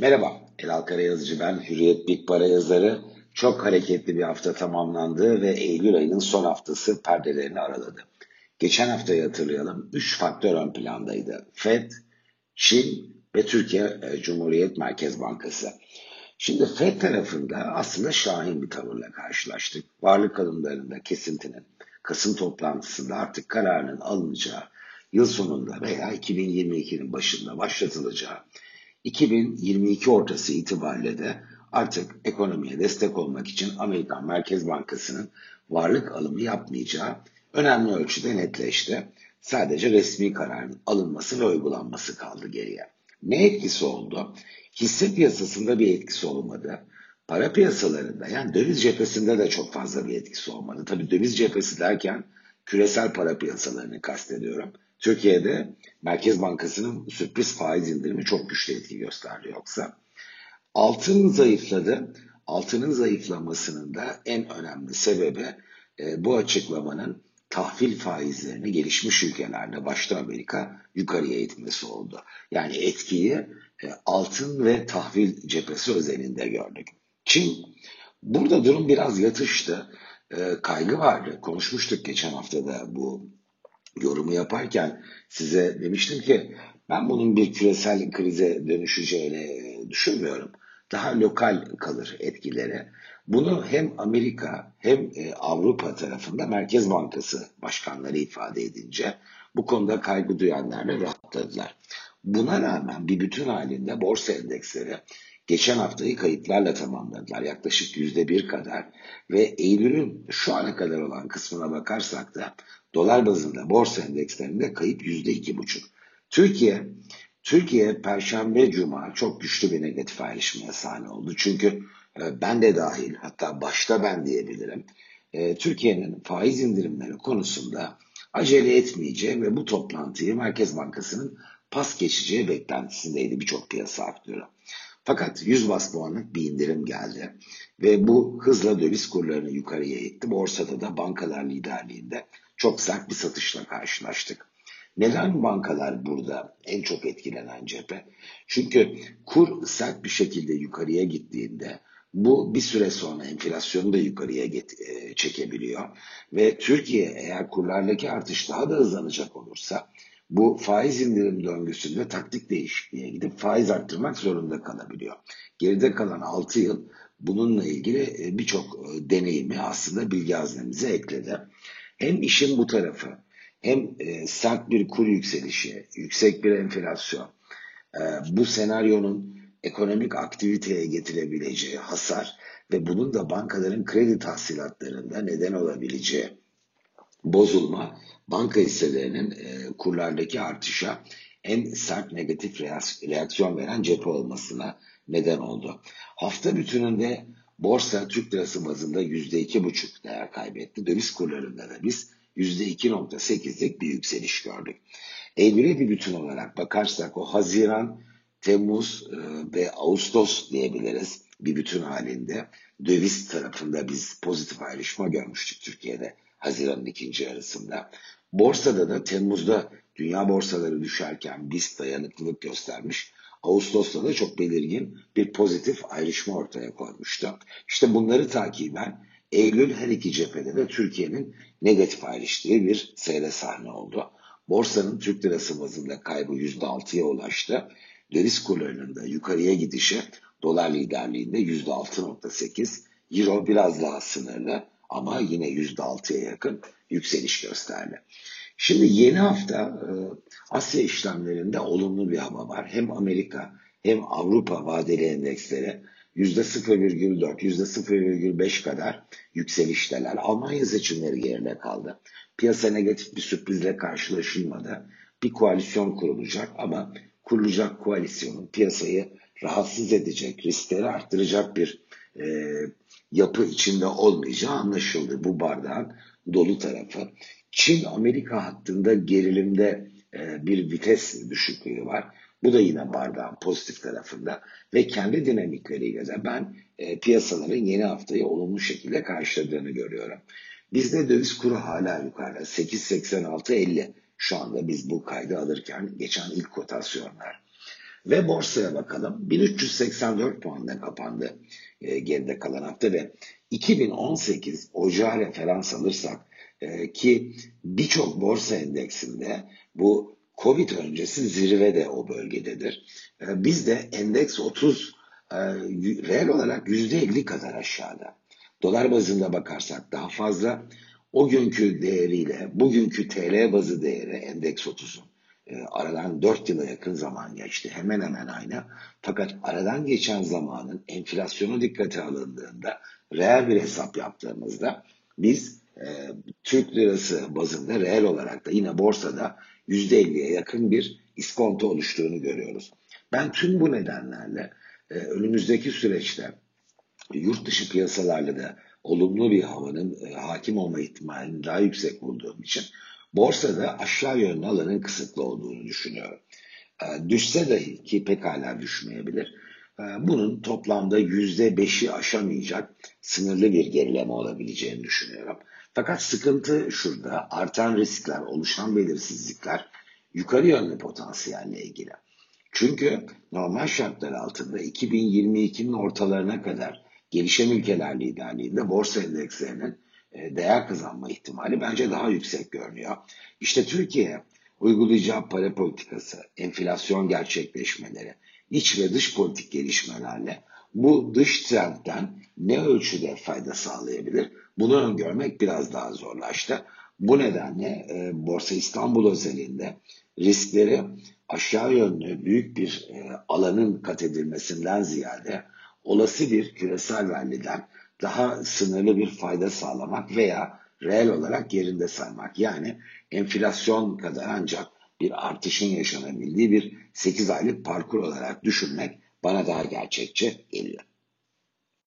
Merhaba, Elal Karayazıcı ben, Hürriyet Big Para yazarı. Çok hareketli bir hafta tamamlandı ve Eylül ayının son haftası perdelerini araladı. Geçen haftayı hatırlayalım, 3 faktör ön plandaydı. FED, Çin ve Türkiye e, Cumhuriyet Merkez Bankası. Şimdi FED tarafında aslında şahin bir tavırla karşılaştık. Varlık alımlarında kesintinin Kasım toplantısında artık kararının alınacağı yıl sonunda veya 2022'nin başında başlatılacağı 2022 ortası itibariyle de artık ekonomiye destek olmak için Amerikan Merkez Bankası'nın varlık alımı yapmayacağı önemli ölçüde netleşti. Sadece resmi kararın alınması ve uygulanması kaldı geriye. Ne etkisi oldu? Hisse piyasasında bir etkisi olmadı. Para piyasalarında yani döviz cephesinde de çok fazla bir etkisi olmadı. Tabii döviz cephesi derken küresel para piyasalarını kastediyorum. Türkiye'de Merkez Bankası'nın sürpriz faiz indirimi çok güçlü etki gösterdi yoksa. Altın zayıfladı. Altının zayıflamasının da en önemli sebebi e, bu açıklamanın tahvil faizlerini gelişmiş ülkelerde başta Amerika yukarıya itmesi oldu. Yani etkiyi e, altın ve tahvil cephesi özelinde gördük. Çin burada durum biraz yatıştı. E, kaygı vardı. Konuşmuştuk geçen haftada bu yorumu yaparken size demiştim ki ben bunun bir küresel krize dönüşeceğini düşünmüyorum. Daha lokal kalır etkileri. Bunu hem Amerika hem e, Avrupa tarafında Merkez Bankası başkanları ifade edince bu konuda kaygı duyanlar da rahatladılar. Buna rağmen bir bütün halinde borsa endeksleri geçen haftayı kayıplarla tamamladılar. Yaklaşık yüzde bir kadar ve Eylül'ün şu ana kadar olan kısmına bakarsak da dolar bazında borsa endekslerinde kayıp yüzde iki buçuk. Türkiye Türkiye Perşembe Cuma çok güçlü bir negatif ayrışmaya sahne oldu. Çünkü e, ben de dahil hatta başta ben diyebilirim. E, Türkiye'nin faiz indirimleri konusunda acele etmeyeceği ve bu toplantıyı Merkez Bankası'nın pas geçeceği beklentisindeydi birçok piyasa aktörü. Fakat 100 bas puanlık bir indirim geldi ve bu hızla döviz kurlarını yukarıya itti. Borsada da bankalar liderliğinde çok sert bir satışla karşılaştık. Neden bankalar burada en çok etkilenen cephe? Çünkü kur sert bir şekilde yukarıya gittiğinde bu bir süre sonra enflasyonu da yukarıya get- e, çekebiliyor. Ve Türkiye eğer kurlardaki artış daha da hızlanacak olursa bu faiz indirim döngüsünde taktik değişikliğe gidip faiz arttırmak zorunda kalabiliyor. Geride kalan 6 yıl bununla ilgili e, birçok e, deneyimi aslında bilgi haznemize ekledi. Hem işin bu tarafı hem e, sert bir kur yükselişi, yüksek bir enflasyon, bu senaryonun ekonomik aktiviteye getirebileceği hasar ve bunun da bankaların kredi tahsilatlarında neden olabileceği bozulma banka hisselerinin e, kurlardaki artışa en sert negatif reaksiyon veren cephe olmasına neden oldu. Hafta bütününde borsa Türk lirası bazında %2,5 değer kaybetti. Döviz kurlarında da biz %2,8'lik bir yükseliş gördük. Eylül'e bir bütün olarak bakarsak o Haziran, Temmuz e, ve Ağustos diyebiliriz bir bütün halinde. Döviz tarafında biz pozitif ayrışma görmüştük Türkiye'de Haziran'ın ikinci yarısında. Borsada da Temmuz'da dünya borsaları düşerken BIST dayanıklılık göstermiş. Ağustos'ta da çok belirgin bir pozitif ayrışma ortaya koymuştu. İşte bunları takiben Eylül her iki cephede de Türkiye'nin negatif ayrıştığı bir seyre sahne oldu. Borsanın Türk lirası bazında kaybı %6'ya ulaştı. Döviz kurlarının da yukarıya gidişi dolar liderliğinde %6.8, euro biraz daha sınırlı ama yine %6'ya yakın yükseliş gösterdi. Şimdi yeni hafta e, Asya işlemlerinde olumlu bir hava var. Hem Amerika hem Avrupa vadeli endeksleri %0,4, %0,5 kadar yükselişteler. Almanya seçimleri geride kaldı. Piyasa negatif bir sürprizle karşılaşılmadı. Bir koalisyon kurulacak ama kurulacak koalisyonun piyasayı rahatsız edecek, riskleri arttıracak bir e, yapı içinde olmayacağı anlaşıldı bu bardağın dolu tarafı. Çin-Amerika hattında gerilimde e, bir vites düşüklüğü var. Bu da yine bardağın pozitif tarafında ve kendi dinamikleriyle de ben e, piyasaların yeni haftayı olumlu şekilde karşıladığını görüyorum. Bizde döviz kuru hala yukarıda 8.86.50 şu anda biz bu kaydı alırken geçen ilk kotasyonlar. Ve borsaya bakalım. 1384 puanla kapandı e, geride kalan hafta ve 2018 Ocağı referans alırsak e, ki birçok borsa endeksinde bu Covid öncesi zirve de o bölgededir. E, bizde endeks 30 e, reel olarak %50 kadar aşağıda. Dolar bazında bakarsak daha fazla. O günkü değeriyle bugünkü TL bazı değeri endeks 30'un e, aradan 4 yıla yakın zaman geçti. Hemen hemen aynı. Fakat aradan geçen zamanın enflasyonu dikkate alındığında reel bir hesap yaptığımızda biz e, Türk lirası bazında reel olarak da yine borsada %50'ye yakın bir iskonto oluştuğunu görüyoruz. Ben tüm bu nedenlerle e, önümüzdeki süreçte yurt dışı piyasalarla da olumlu bir havanın e, hakim olma ihtimalini daha yüksek bulduğum için borsada aşağı yönlü alanın kısıtlı olduğunu düşünüyorum. E, düşse dahi ki pekala düşmeyebilir. E, bunun toplamda yüzde beşi aşamayacak sınırlı bir gerileme olabileceğini düşünüyorum. Fakat sıkıntı şurada artan riskler, oluşan belirsizlikler yukarı yönlü potansiyelle ilgili. Çünkü normal şartlar altında 2022'nin ortalarına kadar gelişen ülkeler liderliğinde borsa endekslerinin değer kazanma ihtimali bence daha yüksek görünüyor. İşte Türkiye uygulayacağı para politikası, enflasyon gerçekleşmeleri, iç ve dış politik gelişmelerle bu dış trendten ne ölçüde fayda sağlayabilir? Bunu öngörmek biraz daha zorlaştı. Bu nedenle e, Borsa İstanbul özelinde riskleri aşağı yönlü büyük bir e, alanın kat edilmesinden ziyade olası bir küresel ralliden daha sınırlı bir fayda sağlamak veya reel olarak yerinde saymak. Yani enflasyon kadar ancak bir artışın yaşanabildiği bir 8 aylık parkur olarak düşünmek bana daha gerçekçi geliyor.